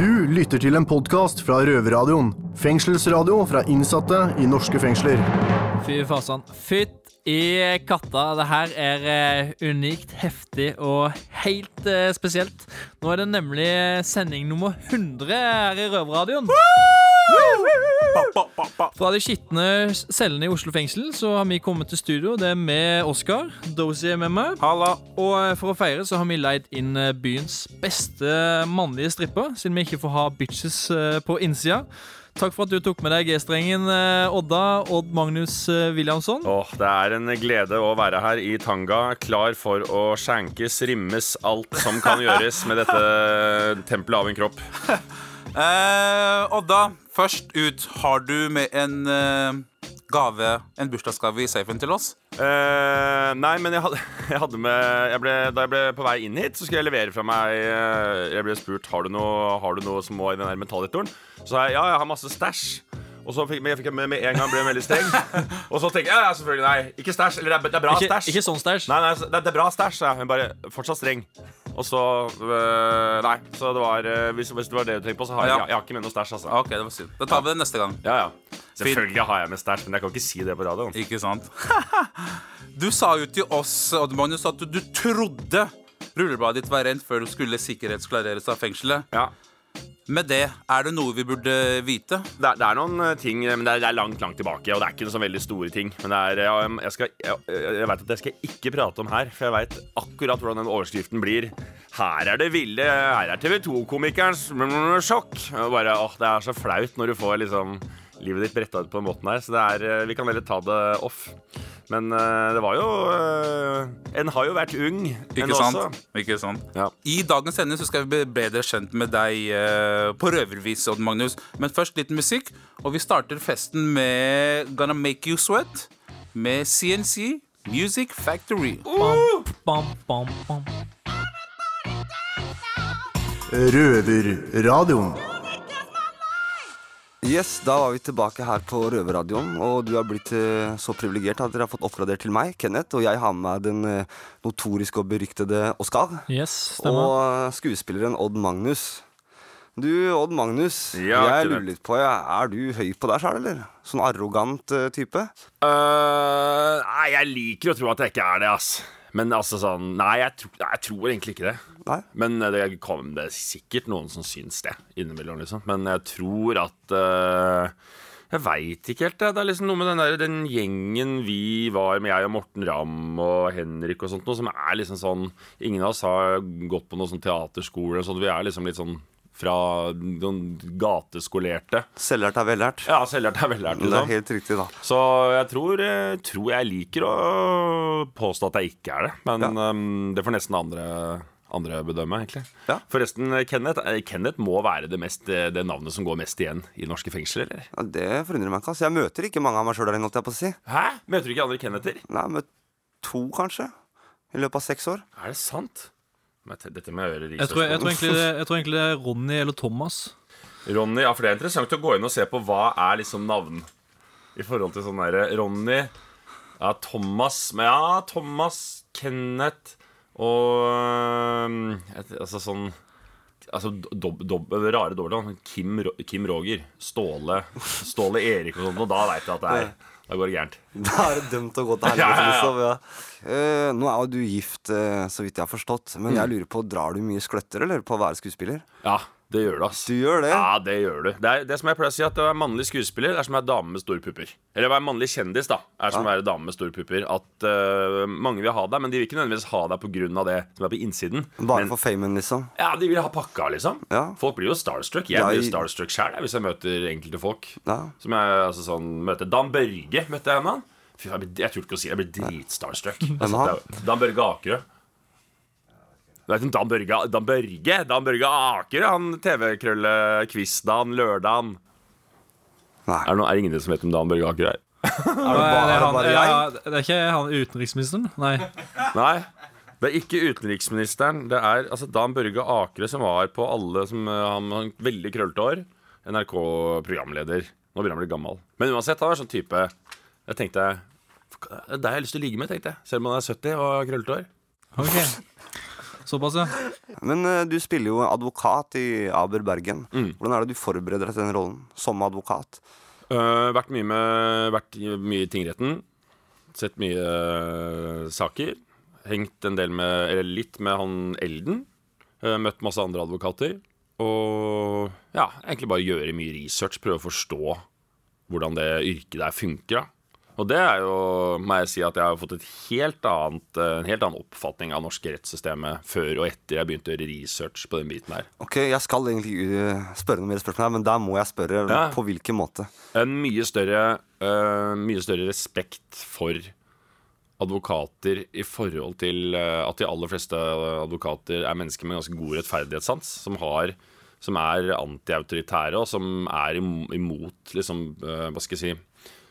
Du lytter til en podkast fra Røverradioen. Fengselsradio fra innsatte i norske fengsler. Fy fasan. Fytt i katta. Det her er eh, unikt, heftig og helt eh, spesielt. Nå er det nemlig sending nummer 100 her i Røverradioen. Fra de skitne cellene i Oslo fengsel så har vi kommet til studio. Det er med Oskar. Dozy er med meg. Halla. Og eh, for å feire så har vi leid inn byens beste mannlige stripper, siden vi ikke får ha bitches på innsida. Takk for at du tok med deg G-strengen, eh, Odda. Odd Magnus eh, Williamson. Åh, det er en glede å være her i tanga, klar for å skjenkes, rimmes, alt som kan gjøres med dette tempelet av en kropp. Eh, Odda, først ut. Har du med en eh, gave, en bursdagsgave i safen til oss? Uh, nei, men jeg hadde, jeg hadde med jeg ble, Da jeg ble på vei inn hit, så skulle jeg levere fra meg eh, Jeg ble spurt har du noe, har du noe som må i den metalldetektoren. Så sa jeg ja, jeg har masse stæsj. Og så fikk, jeg fikk med, med en gang ble jeg veldig streng. Og så tenker jeg ja, selvfølgelig nei. Ikke stæsj. Eller det er, det er bra Ikke, stæsj. ikke sånn stæsj. Nei, nei, det, det er bra stæsj, sa jeg, men bare fortsatt streng. Og så øh, Nei, så det var øh, hvis, hvis det var det du tenkte på, så har jeg, Ja. jeg, har ikke med noe stæsj, altså. Ok, det var synd. Da tar vi det neste gang. Ja, ja. Selvfølgelig har jeg med stæsj, men jeg kan ikke si det på radioen. Ikke sant? Du sa jo til oss Magnus, at du, du trodde rullebladet ditt var rent før du skulle sikkerhetsklareres av fengselet. Ja. Med det, er det noe vi burde vite? Det det er noen øh, ting, men det er, det er langt, langt tilbake, og det er ikke noen så veldig store ting. Men er, jeg, jeg, jeg, jeg vet at det skal jeg ikke prate om her, for jeg vet akkurat hvordan den overskriften blir. Her er det ville, her er TV 2-komikerens sjokk. Bare, åh, det er så flaut når du får liksom livet ditt bretta ut på den måten her, så det er, øh, vi kan heller ta det off. Men øh, det var jo øh, En har jo vært ung, Ikke sant? også. Ikke sant? Ja. I dagens sending så skal vi bli bedre kjent med deg eh, på røvervis, Odd Magnus. Men først litt musikk, og vi starter festen med Gonna Make You Sweat med CNC Music Factory. Bam, bam, bam. Røverradioen. Yes, Da var vi tilbake her på Røverradioen, og du har blitt eh, så privilegert at dere har fått oppgradert til meg, Kenneth, og jeg har med meg den eh, notoriske og beryktede Oskar. Yes, stemmer. Og eh, skuespilleren Odd Magnus. Du, Odd Magnus, Ja, jeg lurer litt på, ja, er du høy på deg sjøl, eller? Sånn arrogant eh, type? Øh, nei, jeg liker å tro at jeg ikke er det, ass. Men altså sånn Nei, jeg, tror- nei, jeg tror egentlig ikke det. Nei? Men eh, det, kom, det er sikkert noen som syns det innimellom, liksom. Men jeg tror at uh, Jeg veit ikke helt, det. Det er liksom noe med den, der, den gjengen vi var med, jeg og Morten Ramm og Henrik og sånt, noe som er liksom sånn Ingen av oss har gått på noe sånn teaterskole så. Vi er liksom litt sånn fra noen gateskolerte. Selvlært er vellært. Ja, selvlært er vellært, Det er liksom. helt riktig, da. Så jeg tror, eh, tror jeg liker å påstå at jeg ikke er det. Men ehm, det får nesten andre, andre bedømme, egentlig. Ja. Forresten, Kenneth, eh, Kenneth må være det, mest, eh, det navnet som går mest igjen i norske fengsler, eller? Ja, det forundrer meg ikke. Altså. Jeg møter ikke mange av meg sjøl der inne, holdt jeg på å si. Hæ? Møter du ikke andre Kennether? Nei, møtt to, kanskje. I løpet av seks år. Er det sant? Dette må jeg gjøre Jeg tror, jeg, tror egentlig jeg tror egentlig det er Ronny eller Thomas. Ronny, ja, for det er interessant å gå inn og se på hva er liksom navn i forhold til sånn derre Ronny, ja, Thomas Men ja, Thomas, Kenneth og et- Altså sånn Altså dob, dob, rare dobbeltnavn. Kim, Kim Roger, Ståle, Ståle Erik og sånt. Og da veit jeg at det er Da går det gærent. Da er det dømt å gå til helvete. Eh, nå er jo du gift, eh, så vidt jeg har forstått. Men jeg lurer på, drar du mye skløtter, eller, på å være skuespiller? Ja, det gjør du, ass. Du gjør det? Ja, det gjør du. Det er det som jeg pleier å si, at å være mannlig skuespiller er som å være dame med store pupper. Eller å være mannlig kjendis, da, er som å være dame med store pupper. At uh, mange vil ha deg, men de vil ikke nødvendigvis ha deg pga. det som er på innsiden. Bare men, for famen, liksom? ja, de vil ha pakka, liksom. Ja. Folk blir jo starstruck. Jeg Ja, blir starstruck sjæl hvis jeg møter enkelte folk. Ja. Som jeg altså sånn møter Dan Børge møtte jeg henne. Fy jeg jeg turte ikke å si det. Jeg blir dritstarstruck. Er? Dan Børge Akerø. Du vet Dan Børge Dan Børge, Dan Børge Aker, Han TV-krølle Quiz-Dan, Lørdan. Nei. Er det, noe, er det ingen som vet om Dan Børge Aker er? Er det bare, er det ja, jeg? det er ikke han utenriksministeren? Nei. Nei. Det er ikke utenriksministeren. Det er altså Dan Børge Akre som var på alle som eh, Han har veldig krøllete hår. NRK-programleder. Nå begynner han å bli gammel. Men uansett, han er sånn type Jeg tenkte Det er deg jeg har lyst til å ligge med, tenkte jeg. Selv om han er 70 og har krøllete hår. Ok Såpass, ja. Men uh, du spiller jo advokat i Aber Bergen. Mm. Hvordan er det du forbereder deg til den rollen som advokat? Uh, vært mye med Vært mye i tingretten. Sett mye uh, saker. Hengt en del med Eller litt med han Elden. Eh, møtt masse andre advokater. Og ja, egentlig bare gjøre mye research. Prøve å forstå hvordan det yrket der funker. da og det er jo, må jeg si, at jeg har fått et helt annet, eh, en helt annen oppfatning av norske rettssystemet før og etter jeg begynte å gjøre research på den biten her. Ok, Jeg skal egentlig eh, spørre noen mer spørsmål her, men der må jeg spørre. Ja. På hvilken måte? En mye større, uh, mye større respekt for advokater i forhold til at de aller fleste advokater er mennesker med ganske god rettferdighetssans, som, har, som er antiautoritære, og som er imot liksom, Hva skal jeg si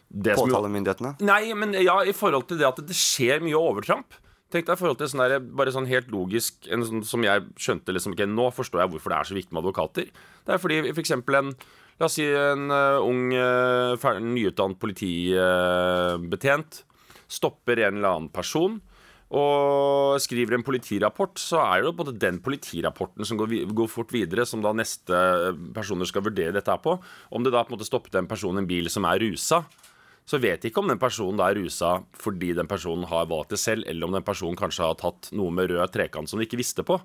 Påtalemyndighetene? Nei, men ja, i forhold til det at det skjer mye overtramp. Tenk deg i forhold til sånn der, bare sånn helt logisk en sånn, Som jeg skjønte liksom ikke Nå forstår jeg hvorfor det er så viktig med advokater. Det er fordi for eksempel en La oss si en uh, ung, uh, nyutdannet politibetjent stopper en eller annen person og skriver en politirapport, så er det jo både den politirapporten som går, går fort videre, som da neste personer skal vurdere dette her på. Om det da på en måte stoppet en person i en bil som er rusa, så vet ikke om den personen er rusa fordi den personen har valgt det selv, eller om den personen kanskje har tatt noe med rød trekant som de ikke visste på.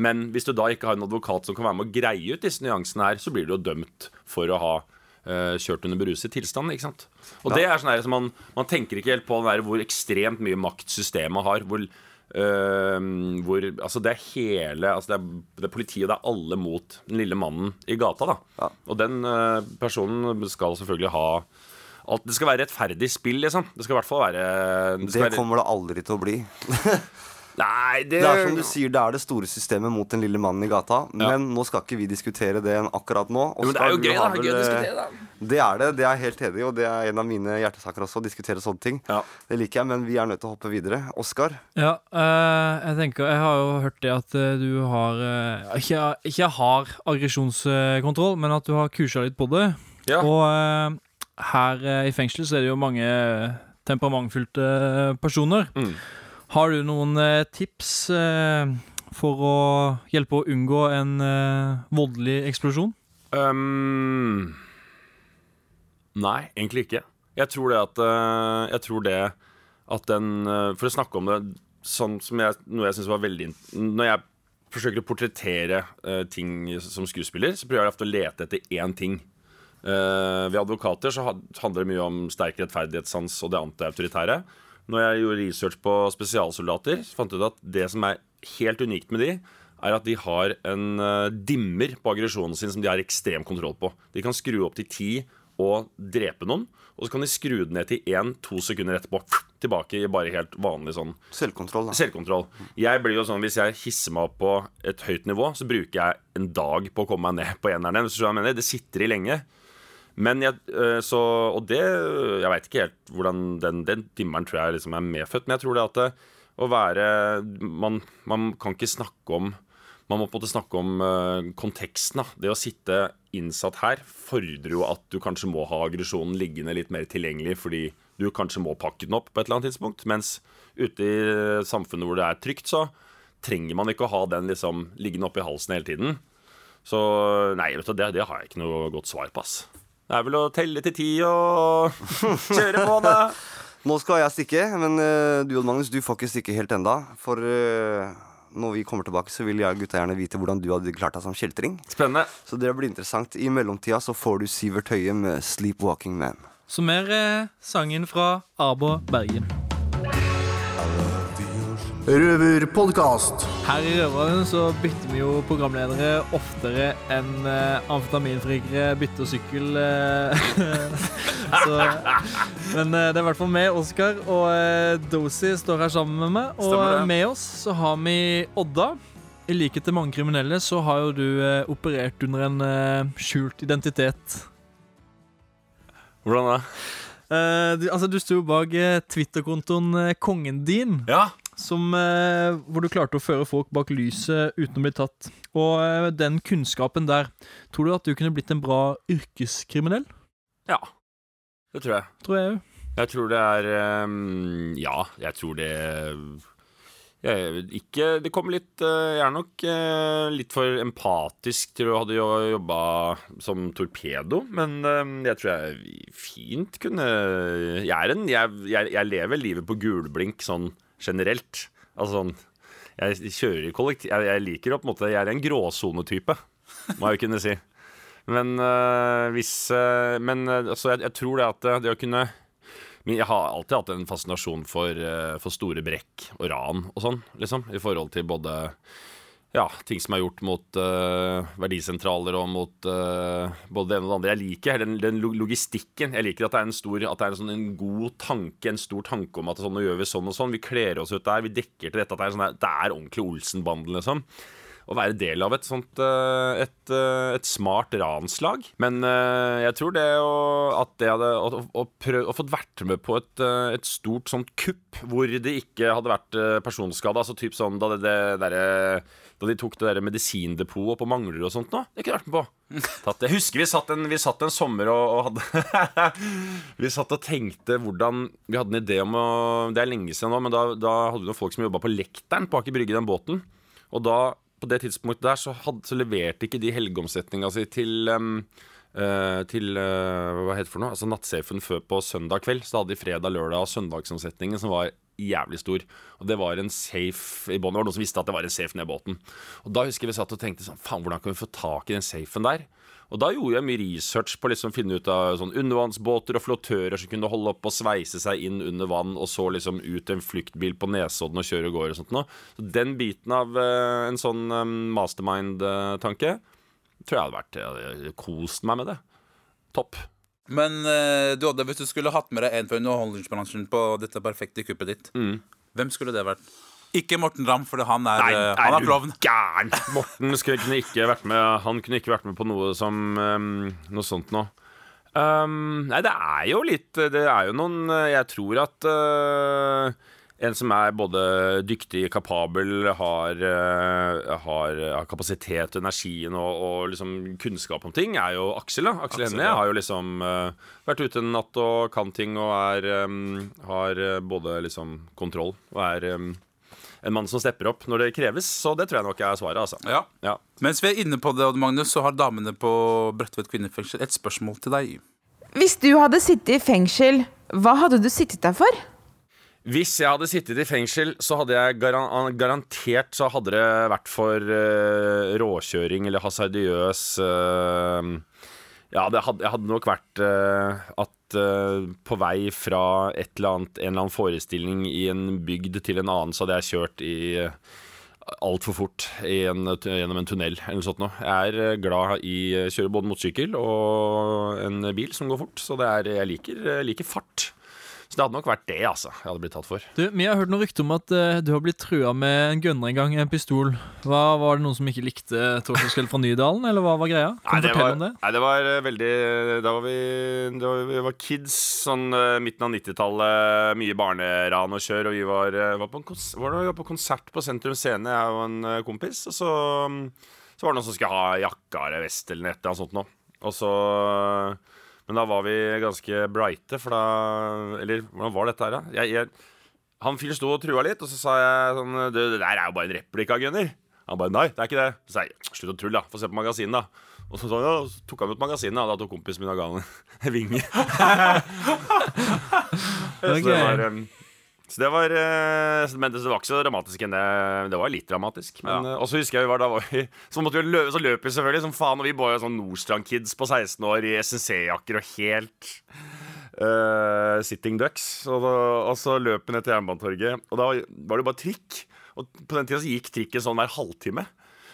Men hvis du da ikke har en advokat som kan være med å greie ut disse nyansene her, så blir du jo dømt for å ha uh, kjørt under beruset tilstand. ikke sant? Og det er sånn her som man, man tenker ikke helt på der hvor ekstremt mye makt systemet har. hvor uh, hvor, altså det er hele altså det, er, det er politiet, og det er alle mot den lille mannen i gata. da Ja. Og den uh, personen skal selvfølgelig ha alt, Det skal være rettferdig spill, liksom. Det skal i hvert fall være det Det være, kommer det aldri til å bli. Nei, det, Det er som du sier, det er det store systemet mot den lille mannen i gata. Ja. Men nå skal ikke vi diskutere det akkurat nå. Jo, men det er jo gøy, da. vel, gøy å eh, diskutere, det. Det er det. Det er helt enig og det er en av mine hjertesaker også, å diskutere sånne ting. Ja. Det liker jeg, men vi er nødt til å hoppe videre. Oskar, Ja, øh, jeg tenker Jeg har jo hørt det at eh, du har øh, ikke, ikke har aggresjonskontroll, men at du har kursa litt på det. Ja. Og eh, her eh, i fengsel så er det jo mange temperamentfylte personer. Mm. Har du noen eh, tips eh, for å hjelpe å unngå en voldelig eksplosjon? Um, nei, egentlig ikke. Jeg tror det at Jeg tror det at den For å snakke om det sånn som jeg, noe jeg syns var veldig Når jeg forsøker å portrettere ting som skuespiller, så prøver jeg ofte å lete etter én ting. Eh, ved advokater så handler det mye om sterk rettferdighetssans og det antiautoritære. Når jeg gjorde research på spesialsoldater, så fant jeg ut at det som er helt unikt med de, er at de har en eh, dimmer på aggresjonen sin som de har ekstrem kontroll på. De kan skru opp til ti og drepe noen, og så kan de skru den ned til én-to sekunder etterpå. Tilbake i bare helt vanlig sånn selvkontroll. da. Selvkontroll. Jeg blir jo sånn, Hvis jeg hisser meg opp på et høyt nivå, så bruker jeg en dag på å komme meg ned på eneren. Hvis du mener. Det sitter i lenge. Men jeg, øh, så, Og det Jeg veit ikke helt hvordan den, den dimmeren tror jeg liksom er medfødt, men jeg tror det at det, å være man, man kan ikke snakke om man må på en måte snakke om uh, konteksten. da. Det å sitte innsatt her fordrer jo at du kanskje må ha aggresjonen liggende litt mer tilgjengelig fordi du kanskje må pakke den opp på et eller annet tidspunkt. Mens ute i samfunnet hvor det er trygt, så trenger man ikke å ha den liksom liggende oppi halsen hele tiden. Så nei, vet du, det, det har jeg ikke noe godt svar på, ass. Det er vel å telle til ti og kjøre på, da. Nå skal jeg stikke, men uh, du og Magnus, du får ikke stikke helt enda. For uh, når vi kommer tilbake, så vil jeg og gutta gjerne vite hvordan du hadde klart deg som kjeltring. Spennende. Så det blir interessant. I mellomtida så får du Sivert Høie med 'Sleepwalking Man'. Som er eh, sangen fra Abo Bergen. Røverpodkast. Her i Røveren så bytter vi jo programledere oftere enn uh, amfetaminfrikere bytter sykkel. Uh, så, men uh, det er i hvert fall meg, Oskar, og uh, Dozy står her sammen med meg. Og med oss så har vi Odda. I likhet til mange kriminelle så har jo du operert under en skjult identitet. Hvordan da? Eh, du, altså, du sto bak Twitter-kontoen Kongen din. Ja. Som, eh, hvor du klarte å føre folk bak lyset uten å bli tatt. Og eh, den kunnskapen der, tror du at du kunne blitt en bra yrkeskriminell? Ja. Det tror jeg. Tror jeg jo. Jeg tror det er um, Ja, jeg tror det Jeg, ikke, det kommer litt eh, Jeg er nok litt for empatisk til å jo- jobba som torpedo, men eh, jeg tror jeg fint kunne Jeg er en jeg, jeg lever livet på gulblink sånn generelt. Altså sånn Jeg kjører i kollektiv jeg, jeg liker å på en måte Jeg er en gråsonetype, må jeg jo kunne si. Men øh, hvis øh, Men eh, altså, jeg, jeg tror det at det, å kunne jeg har alltid hatt en fascinasjon for, for store brekk og ran og sånn, liksom. I forhold til både ja, ting som er gjort mot uh, verdisentraler og mot uh, både det ene og det andre. Jeg liker den, den logistikken. Jeg liker at det er en stor At det er en, sånn, en god tanke, en stor tanke om at sånn, nå gjør vi sånn og sånn. Vi kler oss ut der, vi dekker til dette. At det er, sånn, det er ordentlig Olsen-banden, liksom. Å være del av et sånt eh, et, et smart ranslag. Men jeg tror det å At det hadde Å, å, prøv, å fått vært med på et, et stort sånt kupp hvor det ikke hadde vært personskade, altså typ sånn da det, det derre da de tok det der medisindepotet på Manglerud og sånt nå. Det kunne jeg vært med på. Tatt, jeg husker vi satt en, vi satt en sommer og, og hadde Vi satt og tenkte hvordan Vi hadde en idé om å Det er lenge siden nå, men da, da hadde vi noen folk som jobba på Lekteren på Aker Brygge, den båten. Og da, på det tidspunktet der, så, hadde, så leverte ikke de helgeomsetninga si til um, til eh, hva heter det for noe? Altså nattsafen før på søndag kveld. Så da hadde de fredag, lørdag og søndagsomsetningen som var jævlig stor. Og det var en safe i bånn. Det var noen som visste at det var en safe ned i båten. Og da husker jeg vi satt og tenkte sånn Faen, hvordan kan vi få tak i den safen der? Og da gjorde jeg mye research på å liksom finne ut av sånn undervannsbåter og flottører som kunne holde opp og sveise seg inn under vann, og så liksom ut en flyktbil på Nesodden og kjøre og gå og sånt noe. Så den biten av uh, en sånn um, mastermind-tanke tror jeg hadde vært Jeg hadde kost meg med det. Topp. Men eh, du Odde, hvis du skulle hatt med deg en fra underholdningsbransjen på dette perfekte kuppet ditt, hvem skulle det vært? Ikke Morten Ramm, for han er, Nei, eh, han er klovn. gæren? Morten skulle, kunne ikke vært med Han kunne ikke vært med på noe som um, Noe sånt noe. Um, nei, det er jo litt Det er jo noen Jeg tror at uh, en som er både dyktig, kapabel, har, uh, har, har kapasitet, energien og, og liksom kunnskap om ting, er jo Aksel. da Aksel Aksel, Hennie ja. har jo liksom uh, vært ute en natt og kan ting og er um, Har både liksom kontroll og er um, en mann som stepper opp når det kreves. Så det tror jeg nok er svaret. altså Ja. Ja. Mens vi er inne på det, Odd Magnus, så har damene på Bredtvet kvinnefengsel et spørsmål til deg. Hvis du hadde sittet i fengsel, hva hadde du sittet der for? Hvis jeg hadde sittet i fengsel, så hadde jeg garan garantert Så hadde det vært for uh, råkjøring eller hasardiøs uh, Ja, det hadde, hadde nok vært uh, at på vei fra et eller annet, en eller annen forestilling i en bygd til en annen, så hadde jeg kjørt i altfor fort en, gjennom en tunnel eller noe sånt noe. Jeg er glad i å kjøre både motorsykkel og en bil som går fort, så er, jeg liker, liker fart. Så det hadde nok vært det, altså, jeg hadde blitt tatt for. Du, Vi har hørt noen rykter om at uh, du har blitt trua med en gunner en gang, en pistol. Hva, Var det noen som ikke likte Torskjell fra Nydalen, eller hva var greia? Kan du fortelle var, om det? Nei, det var eh, veldig Da var vi, da var vi var kids, sånn eh, midten av 90-tallet. Mye barneran og kjør. Og vi var, var, på en kons var det, på konsert på Sentrum Scene, jeg og en kompis. Og så, mm, så var det noen som skulle ha jakka eller vest eller noe sånt noe. Og så Men da var vi ganske brighte, for da Eller hvordan var dette her, da? Jeg, jeg, han fyren sto og trua litt, og så sa jeg sånn Du, det der er jo bare en replikk av Gunner. Han bare nei, det er ikke det. Så sa jeg slutt å tulle, da. Få se på magasinet, da. Og så, så, ja, så tok han ut magasinet, og da tok kompisen min og ga han en vinge. så det var um, så det var eh, Men det var ikke så dramatisk enn det. Det var litt dramatisk. Men, ja. Og så husker jeg vi var da var vi Så måtte vi løpe, så løp vi selvfølgelig som faen. Og vi var jo sånn Nordstrand-kids på 16 år i SNC-jakker og helt uh, sitting ducks. Og, da, og så løp vi ned til Jernbanetorget, og da var det jo bare trikk. Og på den tida så gikk trikken sånn hver halvtime.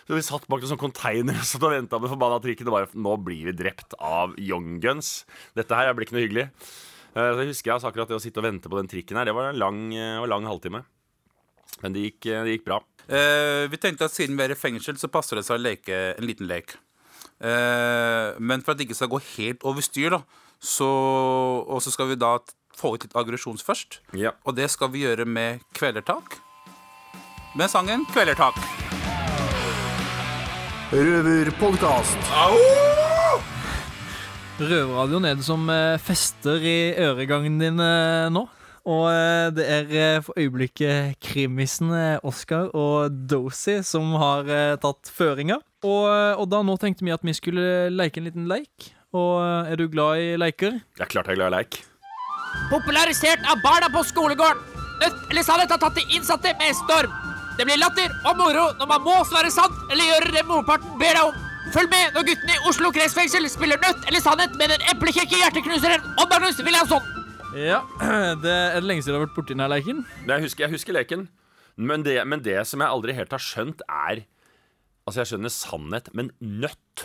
Så vi satt bak en sånn container og og venta med forbanna trikken. Og bare Nå blir vi drept av Young Guns. Dette her blir ikke noe hyggelig. Eh, Så jeg husker jeg altså akkurat det å sitte og vente på den trikken her. Det var en lang, eh, var en lang halvtime. Men det gikk, eh, det gikk bra. Eh, vi tenkte at siden vi er i fengsel, så passer det seg å leke en liten lek. Eh, men for at det ikke skal gå helt over styr, da, så, og så skal vi da få ut litt aggresjon først. Ja. Og det skal vi gjøre med Kvelertak. Med sangen Kvelertak. Røverpodkast. Røverradioen er det som eh, fester i øregangen din eh, nå. Og eh, det er for øyeblikket krimisen Oscar og Dozy som har tatt føringa. Og, og da nå tenkte vi at vi skulle leke en liten leik. Og er du glad i leker? Jeg er klart jeg er glad i leik. Popularisert av barna på skolegården. Nødt eller sannhet har tatt de innsatte med storm. Det blir latter og moro når man må svare sant eller gjøre det morparten ber deg om. Følg med når guttene i Oslo kretsfengsel spiller nødt eller sannhet med den eplekjekke hjerteknuseren Odd Magnus Williamson. Ja, det er det lenge siden du har vært borti denne leken. Men Jeg husker, jeg husker leken. Men det, men det som jeg aldri helt har skjønt, er Altså, jeg skjønner sannhet, men nødt.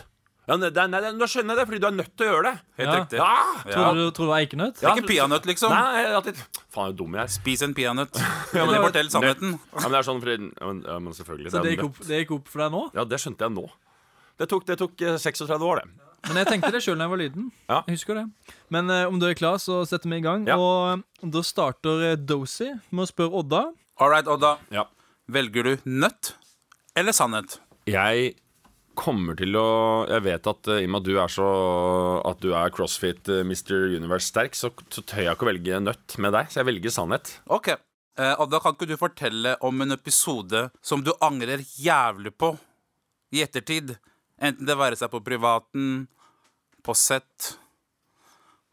Ja, nei, nei, nei, Nå skjønner jeg det, fordi du er nødt til å gjøre det. Helt Ja. riktig. Ja! Tror du, tror du det er eikenøtt? Det er ikke peanøtt, liksom. Nei, alltid Faen, så dum jeg er. Spis en peanøtt. Eller fortell sannheten. Ja, men det er sånn fordi Ja, men, ja, men selvfølgelig. Så er det gikk, opp, det gikk opp for deg nå? Ja, det skjønte jeg nå. Det tok, det tok eh, 36 år, det. Men jeg tenkte det sjøl da jeg var liten. Ja. Jeg husker det. Men eh, om du er klar, så setter vi i gang. Ja. Og eh, da starter eh, Dozy med å spørre Odda. All right, Odda. Ja. Velger du nøtt eller sannhet? Jeg kommer til å Jeg vet at eh, i og med at du er så At du er CrossFit eh, Mr. Universe sterk, så, så tør jeg ikke å velge nøtt med deg. Så jeg velger sannhet. Ok. Eh, Odda, kan ikke du fortelle om en episode som du angrer jævlig på i ettertid? Enten det være seg på privaten, på sett,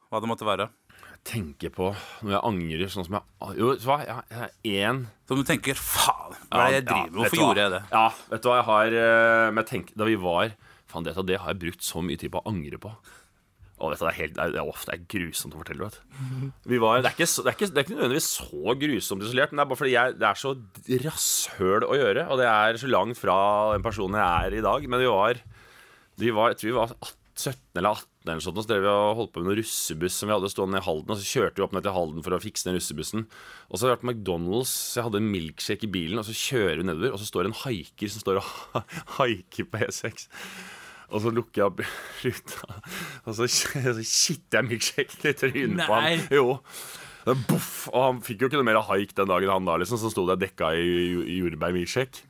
hva det måtte være. Jeg Tenker på når jeg angrer, sånn som jeg Jo, vet du hva? Jeg har én Som du tenker 'faen, hva er det jeg driver med? ja, Hvorfor gjorde jeg det?' Ja, vet du hva jeg har eh, Men jeg tenker, Da vi var Faen, det, det har jeg brukt så mye tid på å angre på. Og dette det, er helt, det, er, det, er, grusomt å fortelle. var, det, er ikke, det, det er ikke nødvendigvis så grusomt isolert, men det er bare fordi jeg, det er så rasshøl å gjøre. Og det er så langt fra den personen jeg er i dag. Men vi var, vi var Jeg tror vi var 17 eller 18 eller sånt, og så drev vi og holdt på med noen russebuss som vi hadde stående i Halden. Og så kjørte vi opp ned til Halden for å fikse den russebussen. Og så har vi vært på McDonald's, så jeg hadde en milkshake i bilen, og så kjører vi nedover, og så står det en haiker som står og haiker på E6. Og så lukker jeg opp ruta, og så, så kitter jeg milkshaken i trynet på ham. Jo. Buff, og han fikk jo ikke noe mer haik den dagen, han da, liksom. Så sto det dekka i, i jordbærmilkshake.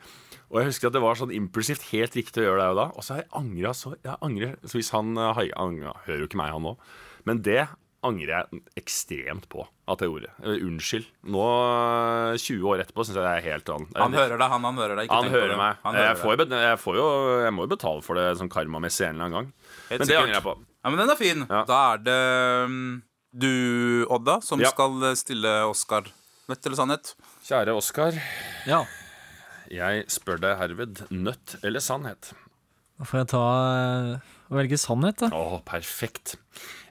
Og jeg husker at det var sånn impulsivt helt riktig å gjøre det jo da. Og så har jeg angra så jeg angrer, så Hvis han uh, hører jo ikke meg, han nå. Men det angrer jeg ekstremt på at jeg gjorde. Eh, unnskyld. Nå, uh, 20 år etterpå, syns jeg det er helt annet. Han hører deg, han, han hører deg. Ikke Han tenk hører det. meg. Han hører jeg, får, jeg, får jo, jeg må jo betale for det sånn karmamessig en eller annen gang. Helt Men det angrer jeg på. Ja, men den er fin. Ja. Da er det mm, du, Odda, som Ja. skal stille Oskar. Nødt eller sannhet? Kjære Oskar, Ja. jeg spør deg herved nødt eller sannhet? Da får jeg ta eh, og velge sannhet, da. Å, perfekt.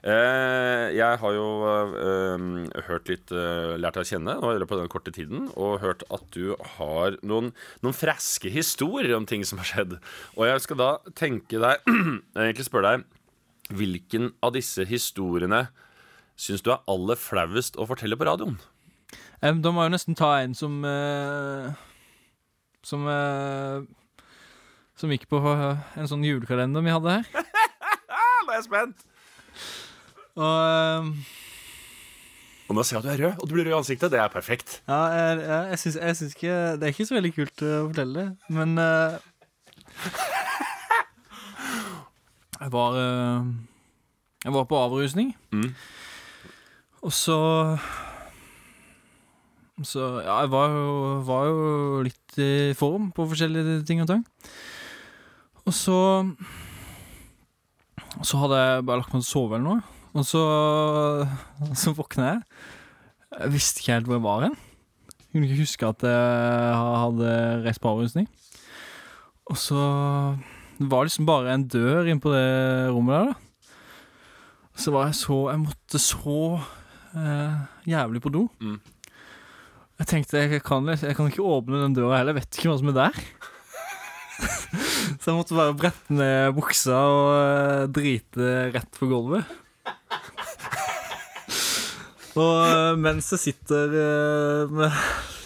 Eh, jeg har jo eh, hørt litt eh, lært deg å kjenne nå på den korte tiden, og hørt at du har noen, noen freske historier om ting som har skjedd. Og jeg skal da tenke deg Egentlig spørre deg hvilken av disse historiene syns du er aller flauest å fortelle på radioen? Em, da må jeg jo nesten ta en som eh, Som eh, Som gikk på eh, en sånn julekalender vi hadde her. Nå er jeg spent! Og eh, Og nå ser jeg at du er rød, og du blir rød i ansiktet. Det er perfekt. ja, jeg, jeg, jeg, syns, jeg syns ikke Det er ikke så veldig kult å fortelle det, men eh, Jeg var eh, Jeg var på avrusning, Mm. og så Så ja, jeg var jo, var jo litt i form på forskjellige ting og tang. Og så Så hadde jeg bare lagt meg til å sove eller noe. Og så, så våkna jeg. Jeg visste ikke helt hvor jeg var hen. Jeg kunne ikke huske at jeg hadde reist på avrusning. Og så Det var liksom bare en dør inn på det rommet der, da. Så var jeg så Jeg måtte så eh, jævlig på do. Mm. Jeg tenkte jeg kan, jeg kan ikke åpne den døra heller, jeg vet ikke hva som er der. Så jeg måtte bare brette ned buksa og eh, drite rett på gulvet. og eh, mens jeg sitter eh, med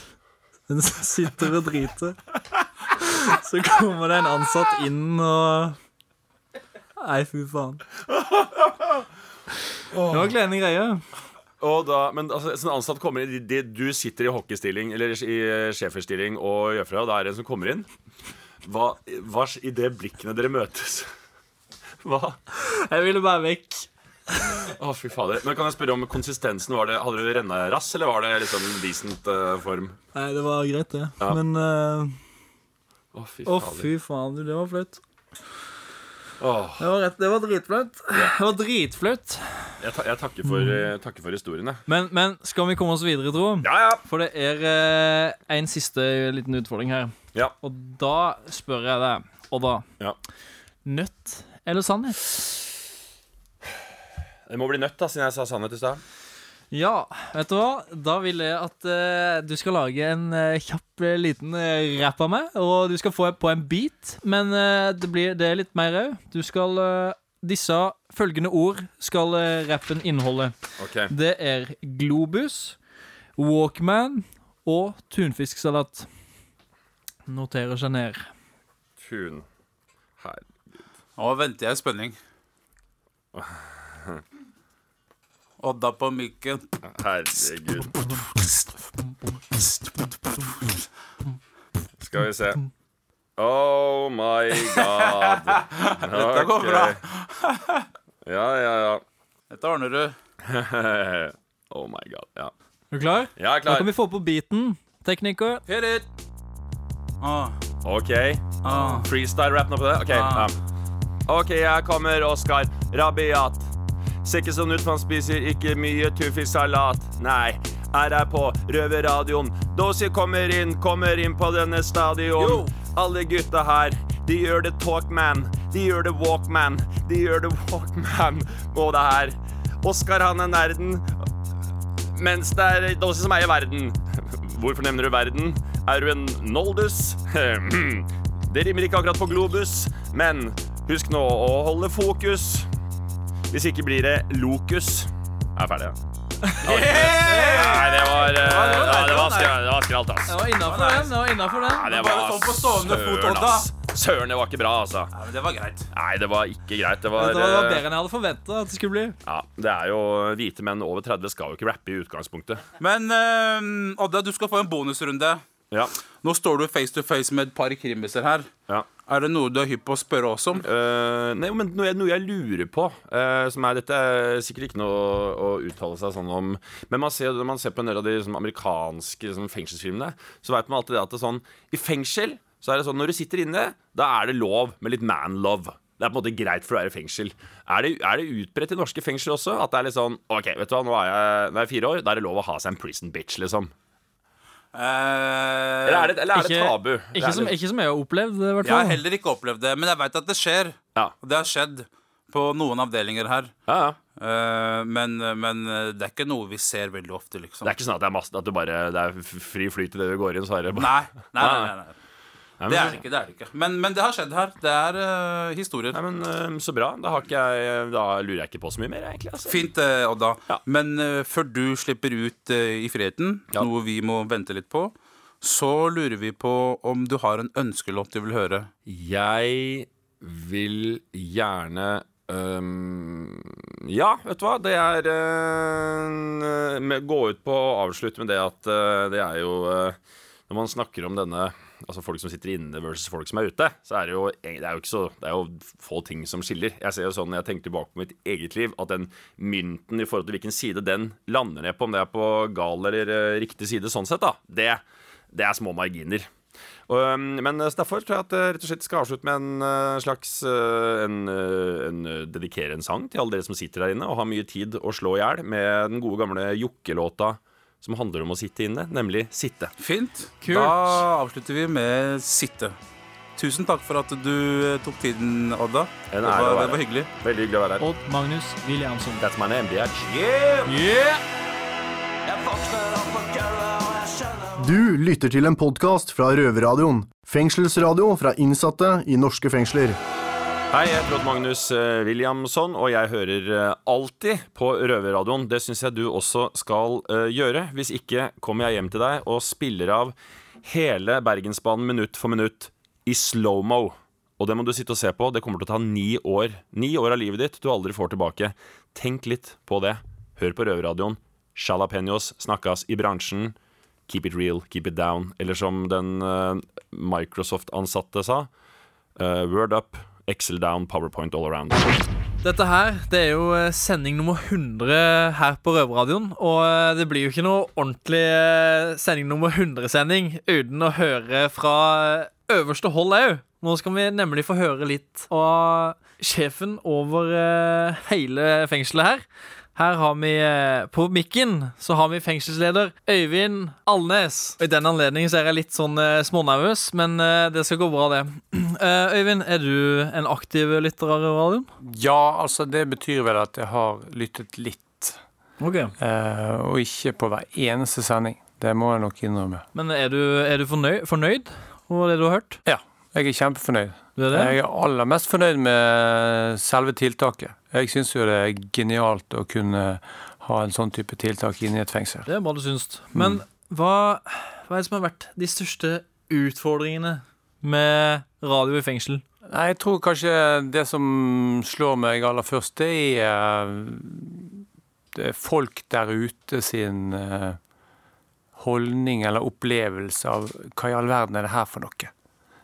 Mens jeg sitter og driter, så kommer det en ansatt inn og Nei, fy faen. Det var kleine greier. Og da, men altså, så en ansatt kommer inn de, Du sitter i hockeystilling Eller i schæferstilling og gjør fra Og da er det en som kommer inn Hva, hva i det blikkene dere møtes Hva? Jeg ville bare vekk. Å, fy fader. Men kan jeg spørre om konsistensen? Var det, hadde du rennerass, eller var det liksom en decent uh, form? Nei, det var greit, det. Ja. Men eh, Å, fy oh, fy faen, det var flaut. Åh, Det var, rett, det var dritflaut. Det var dritflaut. jeg, ta, jeg takker, for, eh, takker for historien, jeg. Men, men skal vi komme oss videre, tro? Ja, ja. For det er eh, en siste liten utfordring her. Ja. Og da spør jeg deg, Odda. Ja. Nøtt eller sannhet? Det må bli nødt, da, siden jeg sa sannhet i stad. Ja, vet du hva? Da vil jeg at uh, du skal lage en uh, kjapp eh, liten uh, rapp av meg. Og du skal få på en beat, men det, blir, det er litt mer òg. Du skal Disse følgende ord skal rappen inneholde. Okay. Det er Globus, Walkman og tunfisksalat. Noterer seg ned. Tun. Herregud. Nå venter jeg i spenning. Odda på mikken. Herregud. Skal vi se. Oh my god. Dette går bra. Ja, ja, ja. Dette ordner du. oh my god. Ja, Er du klar? jeg er Da kan vi få på beaten. Tekniker. Hit it. Ah, OK. ah. Freestyle-rap nå på det? OK. Ah. Um. OK, jeg kommer, Oskar. Rabiat. Ser ikke sånn ut, for han spiser ikke mye tuffisalat. Nei, er her på Røverradioen. Dosi kommer inn, kommer inn på denne stadion. Alle gutta her, de gjør det talkman. De gjør det walkman. De gjør det walkman. på det her. Oskar, han er nerden. Mens det er Dosi som eier verden. Hvorfor nevner du verden? Er du en noldus? Det rimer ikke akkurat på globus, men husk nå å holde fokus. Hvis ikke blir det lokus. Jeg er ferdig, ja. Nei, det var eh, ja, Det var skra- det var skralt, ass. Det var innafor den. Det var innenfor den. Nei, det Bare var sånn på stående fot, søren, Odda. ass. Søren, det var ikke bra, altså. Ja, men det var greit. Nei, det var ikke greit. Det var, Det var eh, bedre enn jeg hadde forventa at det skulle bli. ja, Det er jo Hvite menn over 30 skal jo ikke rappe i utgangspunktet. Men eh, Odda, du skal få en bonusrunde. Ja. Nå står du face to face med et par krimiser her. ja. Er det noe du er hypp på å spørre oss om? Uh, nei, men noe jeg, noe jeg lurer på uh, Som er Dette er sikkert ikke noe å, å uttale seg sånn om Men man ser, når man ser på en del av de sånn, amerikanske sånn, fengselsfilmene Så vet man alltid det at det sånn I fengsel så er det sånn Når du sitter inne, da er det lov med litt man-love det er på en måte greit for å være i fengsel. Er det, er det utbredt i norske fengsler også? At det er litt sånn OK, vet du hva, nå er jeg, nå er jeg fire år. Da er det lov å ha seg en prison bitch, liksom. Eh, Eller er det, eller er det Ikke- tabu? Det Ikke er som, ikke som jeg har opplevd, det. jeg har heller ikke opplevd det, men jeg veit at det skjer. Ja. Det har skjedd på noen avdelinger her. ja, ja. Uh, men, men det er ikke noe vi ser veldig ofte, liksom. Det er ikke sånn at det er masse At du bare Det er fri flyt i det du går inn, så er det bare Nei, nei, nei, nei, Nei, Det er det ikke. det er det ikke Men, men det har skjedd her. Det er uh, historier. Nei, men uh, Så bra. Da, jeg, da lurer jeg ikke på så mye mer, egentlig. Altså. Fint, uh, Odda. Ja. Men eh, før du slipper ut eh, i friheten, Ja. noe vi må vente litt på, så lurer vi på om du har en ønskelåt du vil høre. Jeg vil gjerne Um, Ja, vet du hva? Det er uh, Gå ut på å avslutte med det at uh, det er jo uh, Når man snakker om denne Altså folk som sitter inne versus folk som er ute, så er det jo, det er jo så Det er jo få ting som skiller. Jeg ser jo sånn når jeg tenker tilbake på mitt eget liv, at den mynten i forhold til hvilken side den lander ned på, om det er på gal eller øh, riktig side sånn sett, da, det, det er små marginer. Um, men så derfor tror jeg at jeg rett og slett skal avslutte med en slags en, en, Dedikere en sang til alle dere som sitter der inne og har mye tid å slå i hjel med den gode gamle Jokke-låta som handler om å sitte inne, nemlig 'Sitte'. Fint. Kult. Da avslutter vi med Sitte. Tusen takk for at du eh, tok tiden, Odda. En Det var, det var hyggelig. Veldig hyggelig å være her. Odd Magnus Williamson. That's my name, bitch. Yeah! Du lytter til en podkast fra Røverradioen. Fengselsradio fra innsatte i norske fengsler. Hei, jeg heter Odd Magnus eh, Williamson, og jeg hører eh, alltid på Røverradioen. Det syns jeg du også skal eh, gjøre. Hvis ikke kommer jeg hjem til deg og spiller av hele Bergensbanen minutt for minutt i slow-mo. Og det må du sitte og se på. Det kommer til å ta ni år. Ni år av livet ditt du aldri får tilbake. Tenk litt på det. Hør på Røverradioen. Jalapeños snakkes i bransjen. Keep it real, keep it down. Eller som den Microsoft-ansatte sa. word up, Excel down, PowerPoint all around. Dette her det er jo eh, sending nummer 100 her på Røverradioen. Og eh, det blir jo ikke noe ordentlig eh, sending nummer 100-sending uten å høre fra øverste hold òg. Nå skal vi nemlig få høre litt av sjefen over hele fengselet her. Her har vi eh, På mikken så har vi fengselsleder Øyvind Alnes. Og I den anledning så er jeg litt sånn eh, smånervøs, men eh, det skal gå bra, det. Eh, Øyvind, er du en aktiv lytter av radioen? Ja, altså det betyr vel at jeg har lyttet litt, Ok eh, og ikke på hver eneste sending. Det må jeg nok innrømme. Men er du, er du fornøyd, fornøyd over det du har hørt? Ja, jeg er kjempefornøyd. Det er det? Jeg er aller mest fornøyd med selve tiltaket. Jeg syns jo det er genialt å kunne ha en sånn type tiltak inne i et fengsel. Det bra du syns. Men hva, hva er det som har vært de største utfordringene med radio i fengsel? Nei, Jeg tror kanskje det som slår meg aller først, det er, eh, det er folk der ute sin eh, holdning eller opplevelse av hva i all verden er det her for noe?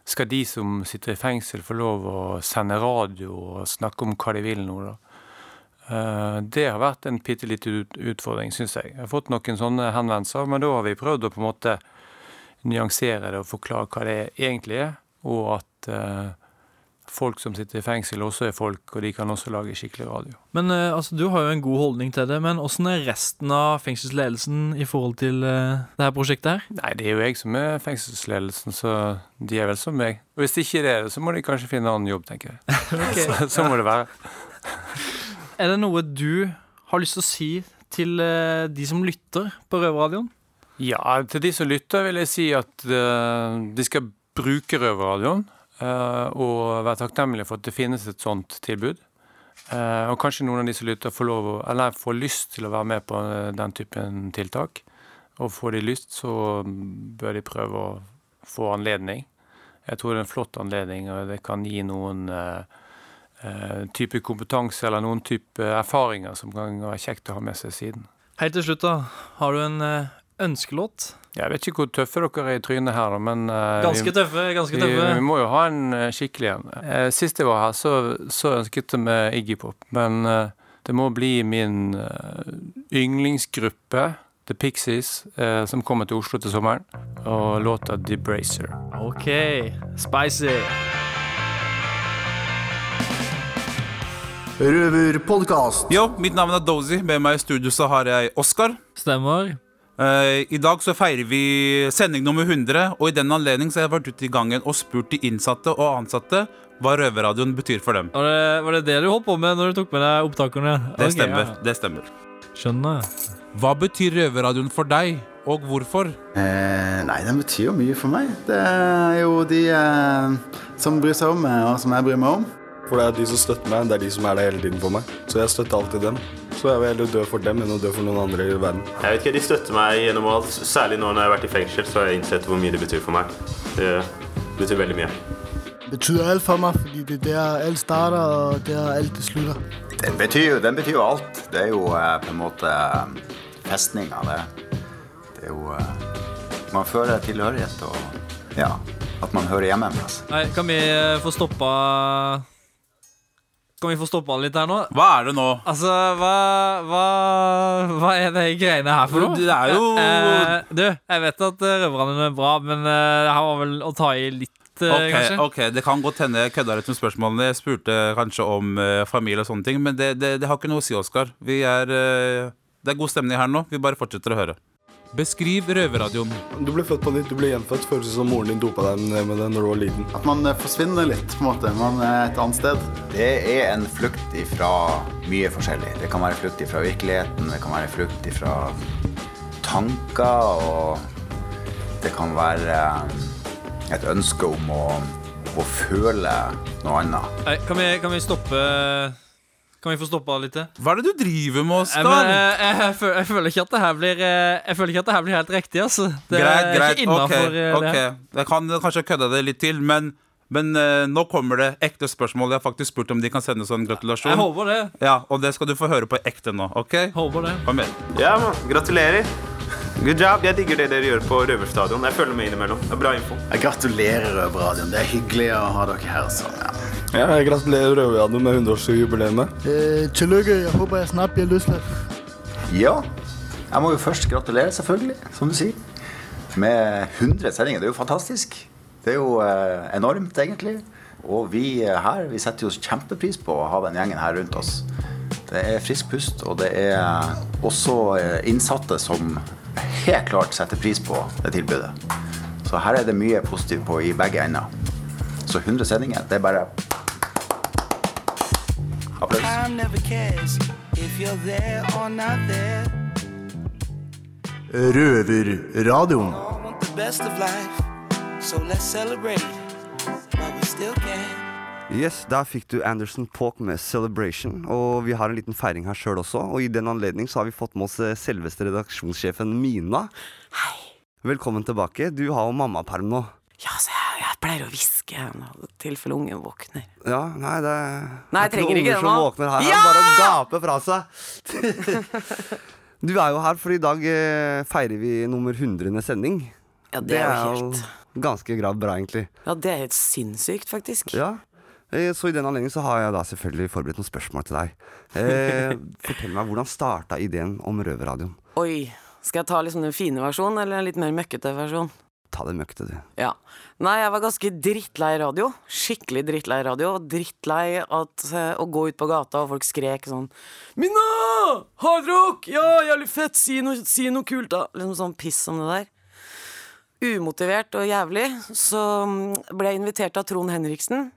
Skal de som sitter i fengsel få lov å sende radio og snakke om hva de vil nå, da? Eh, Det har vært en bitte liten utfordring, syns jeg. Jeg har fått noen sånne henvendelser, men da har vi prøvd å på en måte nyansere det og forklare hva det egentlig er, og at eh, folk som sitter i fengsel, også er folk, og de kan også lage skikkelig radio. Men eh, altså, Du har jo en god holdning til det, men åssen er resten av fengselsledelsen i forhold til uh, det her prosjektet her? Nei, det er jo jeg som er fengselsledelsen, så de er vel som meg. Og hvis ikke det er det, så må de kanskje finne en annen jobb, tenker jeg. Så, så må det være. Er det noe du har lyst til å si til uh, de som lytter på Røverradioen? Ja, til de som lytter vil jeg si at uh, de skal bruke Røverradioen, og være takknemlige for at det finnes et sånt tilbud. Eh, og kanskje noen av de som lytter får, lov, eller får lyst til å være med på eh, den typen tiltak. Og får de lyst, så bør de prøve å få anledning. Jeg tror det er en flott anledning, og det kan gi noen eh, eh, type kompetanse eller noen type erfaringer som kan være kjekt å ha med seg siden. Helt til slutt, da. Har du en eh, ønskelåt? Jeg vet ikke hvor tøffe dere er i trynet her, men uh, Ganske tøffe. ganske vi, tøffe vi må jo ha en eh, skikkelig en. Uh, sist jeg var her, så, så ønsket jeg meg Iggy Pop, men det må bli min yndlingsgruppe, The Pixies, eh, som kommer til Oslo til sommeren, og låta Bracer OK. Spicy. Røverpodkast. Yo, mitt navn er Dozy. Med meg i studio så har jeg Oskar. Stemmer. Eh, I dag så feirer vi sending nummer 100, og i den anledning så har jeg vært ute i gangen og spurt de innsatte og ansatte hva Røverradioen betyr for dem. Var det, var det det du holdt på med når du tok med deg opptakerne? Det okay, stemmer. ja. det stemmer Skjønner. Hva betyr Røverradioen for deg, og hvorfor? Eh, nei, den betyr jo mye for meg. Det er jo de eh, som bryr seg om meg, og som jeg bryr meg om. For det er de som støtter meg, det er de som er der hele tiden for meg. Så jeg støtter alltid dem. Så jeg vil heller dø for dem enn å dø for noen andre i verden. Jeg vet ikke, De støtter meg gjennom alt. Særlig nå når jeg har vært i fengsel, så har jeg innsett hvor mye det betyr for meg. Det betyr veldig mye. Det betyr alt for meg, fordi det er der alt starter, og der alt det slutter. Den betyr, den betyr jo alt. Det er jo eh, på en måte festninga, det. Det er jo eh, Man føler tilhørighet og ja, at man hører hjemme en plass. Nei, kan vi eh, få stoppa Kan vi få stoppa litt her nå? Hva er det nå? Altså, hva Hva, hva er de greiene her for noe? Det er jo Eh, du, jeg vet at røverne er bra, men eh, det her var vel å ta i litt, eh, Ok, kanskje? ok, Det kan godt hende jeg kødda litt med spørsmålene. Jeg spurte kanskje om eh, familie og sånne ting, men det, det, det har ikke noe å si, Oskar. Vi er eh, Det er god stemning her nå. Vi bare fortsetter å høre. Beskriv Røverradioen. Du ble født på nytt, du ble gjenfødt. Føles som moren din dopa deg med det når du var liten. At man eh, forsvinner litt, på en måte. Man er et annet sted. Det er en flukt ifra mye forskjellig. Det kan være flukt ifra virkeligheten, det kan være flukt ifra tanker, og det kan være eh, et ønske om å, å føle noe annet. Nei, kan, vi, kan vi stoppe Kan vi få stoppa litt til? Hva er det du driver med, Oskar? Jeg, eh, jeg, jeg, føler, jeg føler ikke at det her blir eh, Jeg føler ikke at det her blir helt riktig, altså. Det greit, er greit. ikke Ok, innafor det ok. Jeg kan kanskje kødde det litt til, men, men uh, nå kommer det ekte spørsmål. Jeg har faktisk spurt om de kan sende sånn gratulasjon. Jeg håper det. Ja, Og det skal du få høre på ekte nå. ok? Håper det. Kom igjen. Ja, man. Gratulerer. Good job. Jeg digger det dere gjør på Røverstadion. Jeg følger med innimellom. Det er bra info. Jeg gratulerer, Røverradioen. Det er hyggelig å ha dere her. Sånn, ja. Ja, jeg gratulerer Røverradioen med 100-årsjubileet. Eh, tillykke. Jeg håper jeg snart blir løslatt. Ja. Jeg må jo først gratulere, selvfølgelig, som du sier. Med 100 sendinger. Det er jo fantastisk. Det er jo eh, enormt, egentlig. Og vi eh, her vi setter jo kjempepris på å ha den gjengen her rundt oss. Det er frisk pust, og det er også eh, innsatte som helt klart setter pris på det tilbudet. Så her er det mye positivt på i begge ender. Så 100 sendinger, det er bare applaus. Time never cares if you're there or not there. Røverradioen. Yes, Der fikk du Anderson Paak med 'Celebration'. Og vi har en liten feiring her sjøl også. Og i den anledning så har vi fått med oss eh, selveste redaksjonssjefen Mina. Hei. Velkommen tilbake. Du har jo mammaperm nå. Ja, så jeg, pleier å hviske i tilfelle ungen våkner. Ja, nei, det Nei, jeg det er trenger ikke det som nå. våkner her. Ja! Bare å gape fra seg. du er jo her, for i dag eh, feirer vi nummer 100. sending. Ja, det er jo helt ganske grad bra, egentlig. Ja, det er helt sinnssykt, faktisk. Ja. Eh, Så i den anledning så har jeg da selvfølgelig forberedt noen spørsmål til deg. Eh, fortell meg, hvordan starta ideen om Røverradioen? Oi. Skal jeg ta liksom den fine versjonen, eller en litt mer møkkete versjon? Ta det møkkete, du. Ja. Nei, jeg var ganske drittlei radio. Skikkelig drittlei radio. Drittlei at, eh, å gå ut på gata, og folk skrek sånn Minna! Hardrock! Ja, jævlig fett! Si noe, si noe kult, da! Liksom sånn piss som det der. Umotivert og jævlig. Så mm, ble jeg invitert av Trond Henriksen,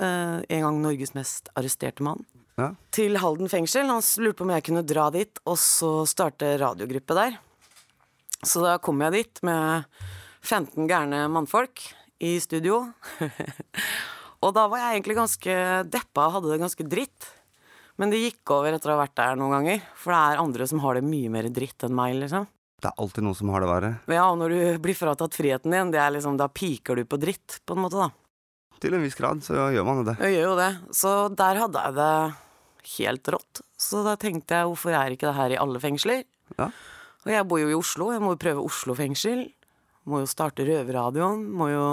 eh, en gang Norges mest arresterte mann, Ja. til Halden fengsel. Han lurte på om jeg kunne dra dit og så starte radiogruppe der. Så da kom jeg dit med 15 gærne mannfolk i studio. og da var jeg egentlig ganske deppa og hadde det ganske dritt. Men det gikk over etter å ha vært der noen ganger. For det er andre som har det mye mer dritt enn meg, liksom. Det er alltid noen som har det verre. Ja, og når du blir fratatt friheten din, det liksom, da piker du på dritt, på en måte, da. Til en viss grad så gjør man det. Jeg gjør jo det. Så der hadde jeg det helt rått. Så da tenkte jeg, hvorfor er ikke det her i alle fengsler? Ja. Og jeg bor jo i Oslo, jeg må jo prøve Oslo fengsel. Må jo starte Røverradioen, må jo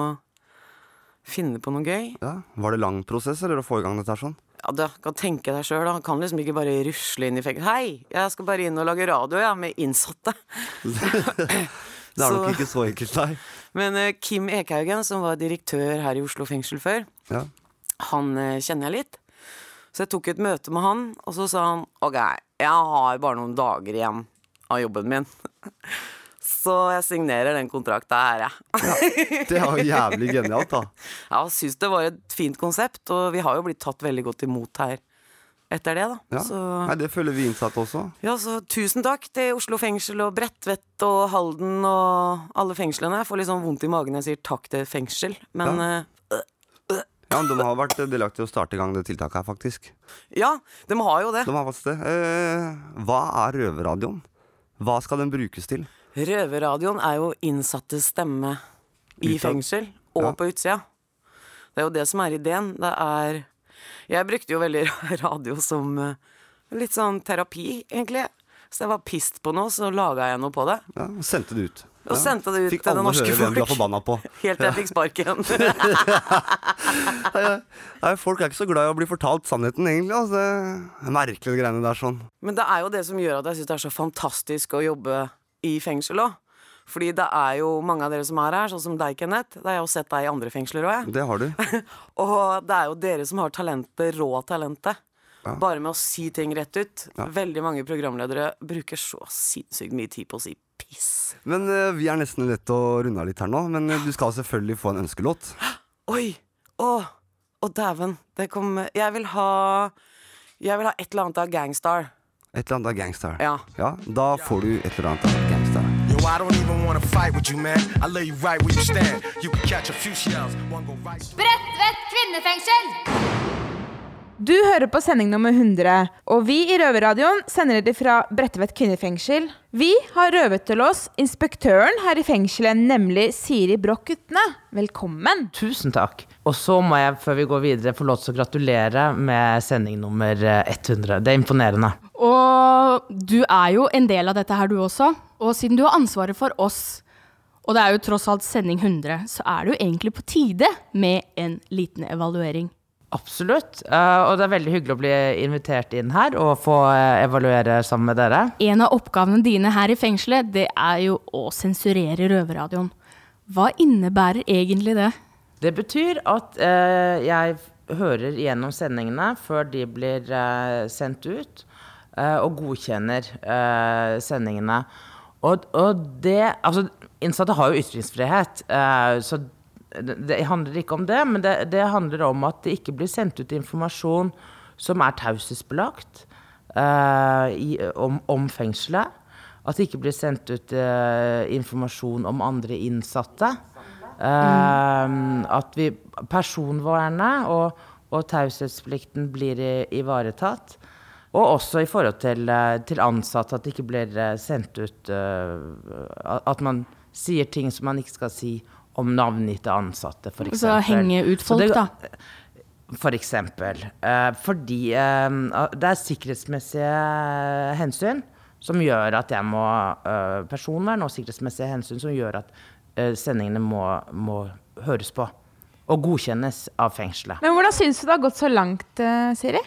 finne på noe gøy. Ja. Var det lang prosess eller å få i gang dette her sånn? Ja, du kan tenke deg sjøl, da. Kan liksom ikke bare rusle inn i fengsel. Hei, jeg skal bare inn og lage radio, ja, med innsatte. Det er nok ikke så enkelt, nei. Men uh, Kim Ekhaugen, som var direktør her i Oslo fengsel før, Ja. han uh, kjenner jeg litt. Så jeg tok et møte med han, og så sa han OK, jeg har bare noen dager igjen av jobben min. Så jeg signerer den kontrakta her, jeg. Det var jævlig genialt, da. Ja, jeg syns det var et fint konsept, og vi har jo blitt tatt veldig godt imot her etter det, da. Ja. Så Nei, det føler vi innsatte også. ja, så tusen takk til Oslo fengsel og Bredtvet og Halden og alle fengslene. Jeg får litt sånn vondt i magen når jeg sier takk til fengsel, men Ja. eh, Ja, men De har vært delaktige i å starte i gang det tiltaket her, faktisk. ja, de har jo det. De har faktisk det. Eh, hva er Røverradioen? Hva skal den brukes til? Røverradioen er jo innsattes stemme i Utad. fengsel og Ja. på utsida. Det er jo det som er ideen. Det er Jeg brukte jo veldig radio som eh, litt sånn terapi, egentlig. Så jeg var pissed på noe, så laga jeg noe på det. Ja, og Sendte det ut. Og sendte det ut Fikk til det norske høre hvem du er folk. forbanna på. Helt til jeg fikk sparken. Nei, Folk er ikke så glad i å bli fortalt sannheten, egentlig. Altså. Det er merkelig, de greiene der sånn. Men det er jo det som gjør at jeg syns det er så fantastisk å jobbe i fengsel òg. Fordi det er jo mange av dere som er her, sånn som deg, Kenneth. Det har jeg jo sett deg i andre fengsler òg, jeg. Det har du. Og det er jo dere som har talentet, rå talentet. Ja. Bare med å si ting rett ut. Ja. Veldig mange programledere bruker så sinnssykt mye tid på å si piss. Men uh, vi er nesten nødt til å runde av litt her nå. Men eh, du skal selvfølgelig få en ønskelåt. Oi! Å, å dæven. Det kom Jeg vil ha Jeg vil ha et eller annet av Gangstar. Et eller annet av Gangstar. Ja. ja. Da får du et eller annet av Gangstar. Yo, you, right. Bredtvet kvinnefengsel! Du hører på sending nummer 100, og vi i Røverradioen sender dere fra Bredtvet kvinnefengsel. Vi har røvet til oss inspektøren her i fengselet, nemlig Siri Broch Utne. Velkommen. Tusen takk. Og så må jeg, før vi går videre, få lov til å gratulere med sending nummer eh, 100. Det er imponerende. Og du er jo en del av dette her, du også. Og siden du har ansvaret for oss, og det er jo tross alt sending 100, så er det jo egentlig på tide med en liten evaluering. Absolutt. Eh, og det er veldig hyggelig å bli invitert inn her og få eh, evaluere sammen med dere. En av oppgavene dine her i fengselet, det er jo å sensurere røverradioen. Hva innebærer egentlig det? Det betyr at eh, jeg hører gjennom sendingene før de blir sendt ut, og godkjenner eh, sendingene. Og, og det Altså, innsatte har jo ytringsfrihet, eh, så det, handler ikke om det, men det, det handler om at det ikke blir sendt ut informasjon som er taushetsbelagt eh, om, om fengselet. At det ikke blir sendt ut eh, informasjon om andre innsatte. Eh, at vi, personvernet og, og taushetsplikten blir ivaretatt. Og også i forhold til, eh, til ansatte, at det ikke blir eh, sendt ut eh, At man sier ting som man ikke skal si om navngitte ansatte, f.eks. Så henge ut folk, da. For eksempel. Eh, fordi det er sikkerhetsmessige hensyn som gjør at jeg må Personvern og sikkerhetsmessige hensyn som gjør at sendingene må, må høres på. Og godkjennes av fengselet. Men hvordan syns du det har gått så langt, Siri?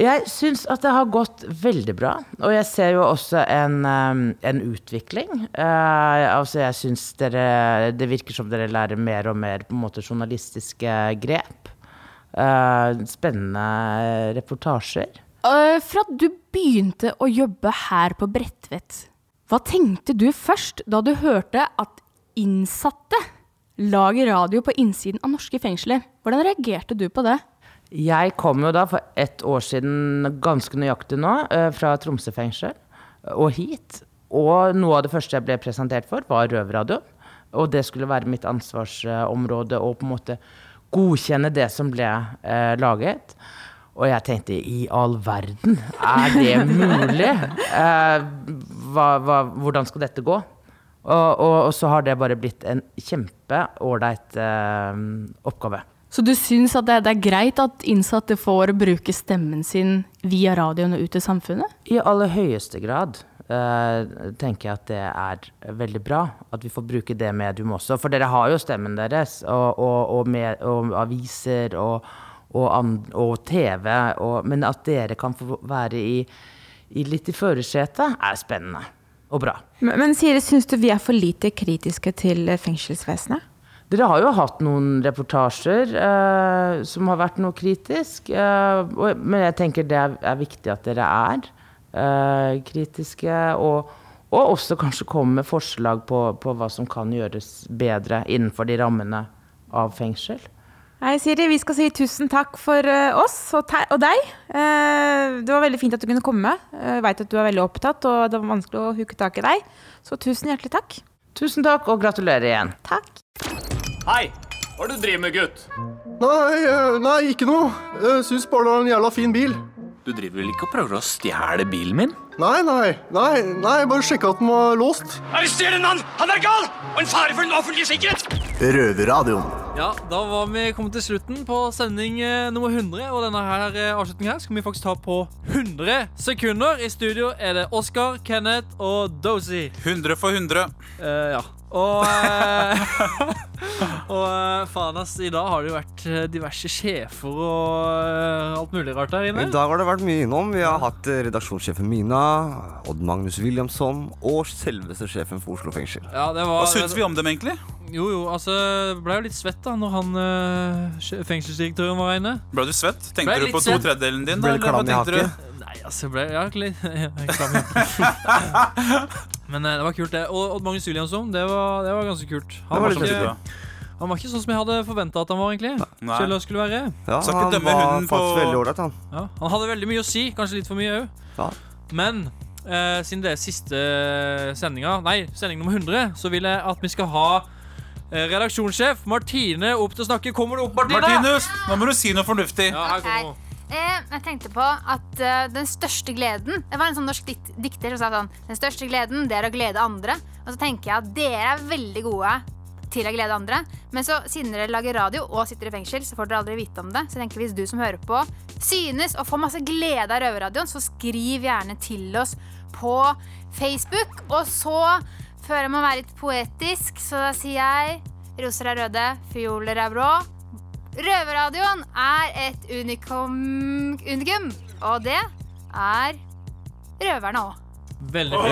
Jeg syns at det har gått veldig bra. Og jeg ser jo også en, um, en utvikling. Uh, altså jeg syns dere Det virker som dere lærer mer og mer på en måte journalistiske grep. Uh, spennende reportasjer. Uh, fra du begynte å jobbe her på Bredtvet, hva tenkte du først da du hørte at innsatte lager radio på innsiden av norske fengsler? Hvordan reagerte du på det? Jeg kom jo da for ett år siden, ganske nøyaktig nå, eh, fra Tromsø fengsel og hit. Og noe av det første jeg ble presentert for, var Røverradioen. Og det skulle være mitt ansvarsområde å på en måte godkjenne det som ble eh, laget. Og jeg tenkte i all verden, er det mulig? Eh, hva, hva, hvordan skal dette gå? Og, og, og så har det bare blitt en kjempeålreit eh, oppgave. Så du syns at det, det er greit at innsatte får bruke stemmen sin via radioen og ut i samfunnet? I aller høyeste grad eh, tenker jeg at det er veldig bra at vi får bruke det medium også. For dere har jo stemmen deres, og, og, og, med, og aviser og, og, an, og TV. Og, men at dere kan få være i, i litt i førersetet, er spennende og bra. Men, men Siri, syns du vi er for lite kritiske til fengselsvesenet? Dere har jo hatt noen reportasjer eh, som har vært noe kritisk. Eh, og, men jeg tenker det er, er viktig at dere er eh, kritiske. Og, og også kanskje komme med forslag på, på hva som kan gjøres bedre innenfor de rammene av fengsel. Hei, Siri. Vi skal si tusen takk for eh, oss og, og deg. Eh, det var veldig fint at du kunne komme. Jeg veit at du er veldig opptatt, og det var vanskelig å huke tak i deg. Så tusen hjertelig takk. Tusen takk, og gratulerer igjen. Takk. Hei! Hva er det du driver med, gutt? Nei, eh, nei, ikke noe. Jeg syns bare det var en jævla fin bil. Du driver vel ikke og prøver å stjele bilen min? Nei, nei, nei, nei, bare sjekka at den var låst. Arrester den mann! Han er gal! Og en fare for den offentlige sikkerhet! Røverradioen. Ja, da var vi kommet til slutten på sending eh, nummer 100. Og denne her eh, avslutningen her skal vi faktisk ta på 100 sekunder. I studio er det Oscar, Kenneth og Dozy. 100 for 100. Uh, ja. Og, eh, og eh, faen ass, i dag har det jo vært eh, diverse sjefer og alt mulig rart der inne. I dag har det vært mye innom. Vi har hatt redaksjonssjefen Mina, Odd Magnus Williamson og selveste sjefen for Oslo fengsel. Ja, det var, Hva syns vi om dem, egentlig? Jo, jo, altså Ble jo litt svett da når han eh, fengselsdirektøren var inne. Ble du svett? Tenkte du på to tredjedelen din? Ble da, du eller hva i tenkte du? Nei, altså, jeg ble ja, litt ja, klam i- Men eh, det var kult, det. Og Odd Magnus Williamson, det var, det var ganske kult. Han var var ikke, han var ikke sånn som jeg hadde forventa at han var, egentlig. Nei. Kjell skulle være. Ja, han var faktisk på- veldig ålreit, han. Ja, han hadde veldig mye å si, kanskje litt for mye òg. Ja. Men eh, siden det er siste sendinga, nei, sending nummer 100, så vil jeg at vi skal ha eh, redaksjonssjef Martine opp til å snakke. Kommer du opp, Martine? Martinus, nå må du si noe fornuftig. Ja, her kommer hun. Eh, jeg tenkte på at eh, den største gleden Det var en sånn norsk dikter som sa sånn Den største gleden, det er å glede andre. Og så tenker jeg at dere er veldig gode til å glede andre. Men så siden dere lager radio og sitter i fengsel, så får dere aldri vite om det. Så jeg tenker hvis du som hører på, synes og får masse glede av Røverradioen, så skriv gjerne til oss på Facebook. Og så føler jeg meg å være litt poetisk, så da sier jeg roser er røde, fioler er blå. Røverradioen er et unikum, unikum, og det er røverne òg. Veldig bra.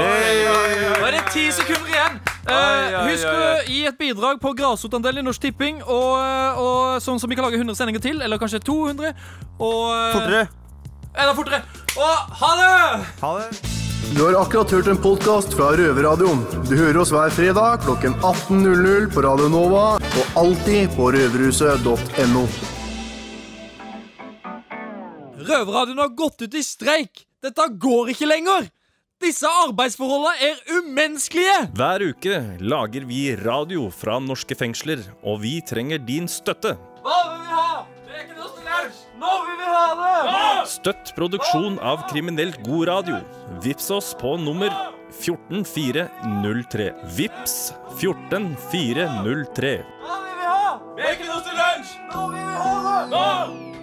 Nå er det ti sekunder igjen. Eh, Oi, oi, husk å gi et bidrag på grasrotandelen i Norsk Tipping. Og, eh, og sånn som vi kan lage 100 sendinger til, eller kanskje 200. Og, eh, Fortere. Eller fortere. Og ha det! Ha det. Du har akkurat hørt en podkast fra Røverradioen. Du hører oss hver fredag klokken 18.00 på Radio Nova og alltid på røverhuset.no. Røverradioen har gått ut i streik. Dette går ikke lenger. Disse arbeidsforholdene er umenneskelige. Hver uke lager vi radio fra norske fengsler, og vi trenger din støtte. Hva vil vi ha? Nå vil vi ha det! Støtt produksjon av kriminelt god radio. Vips oss på nummer 14403. Vips 14403. Nå vil vi ha? Bacon ost til lunsj. Nå vil vi ha det! Nå!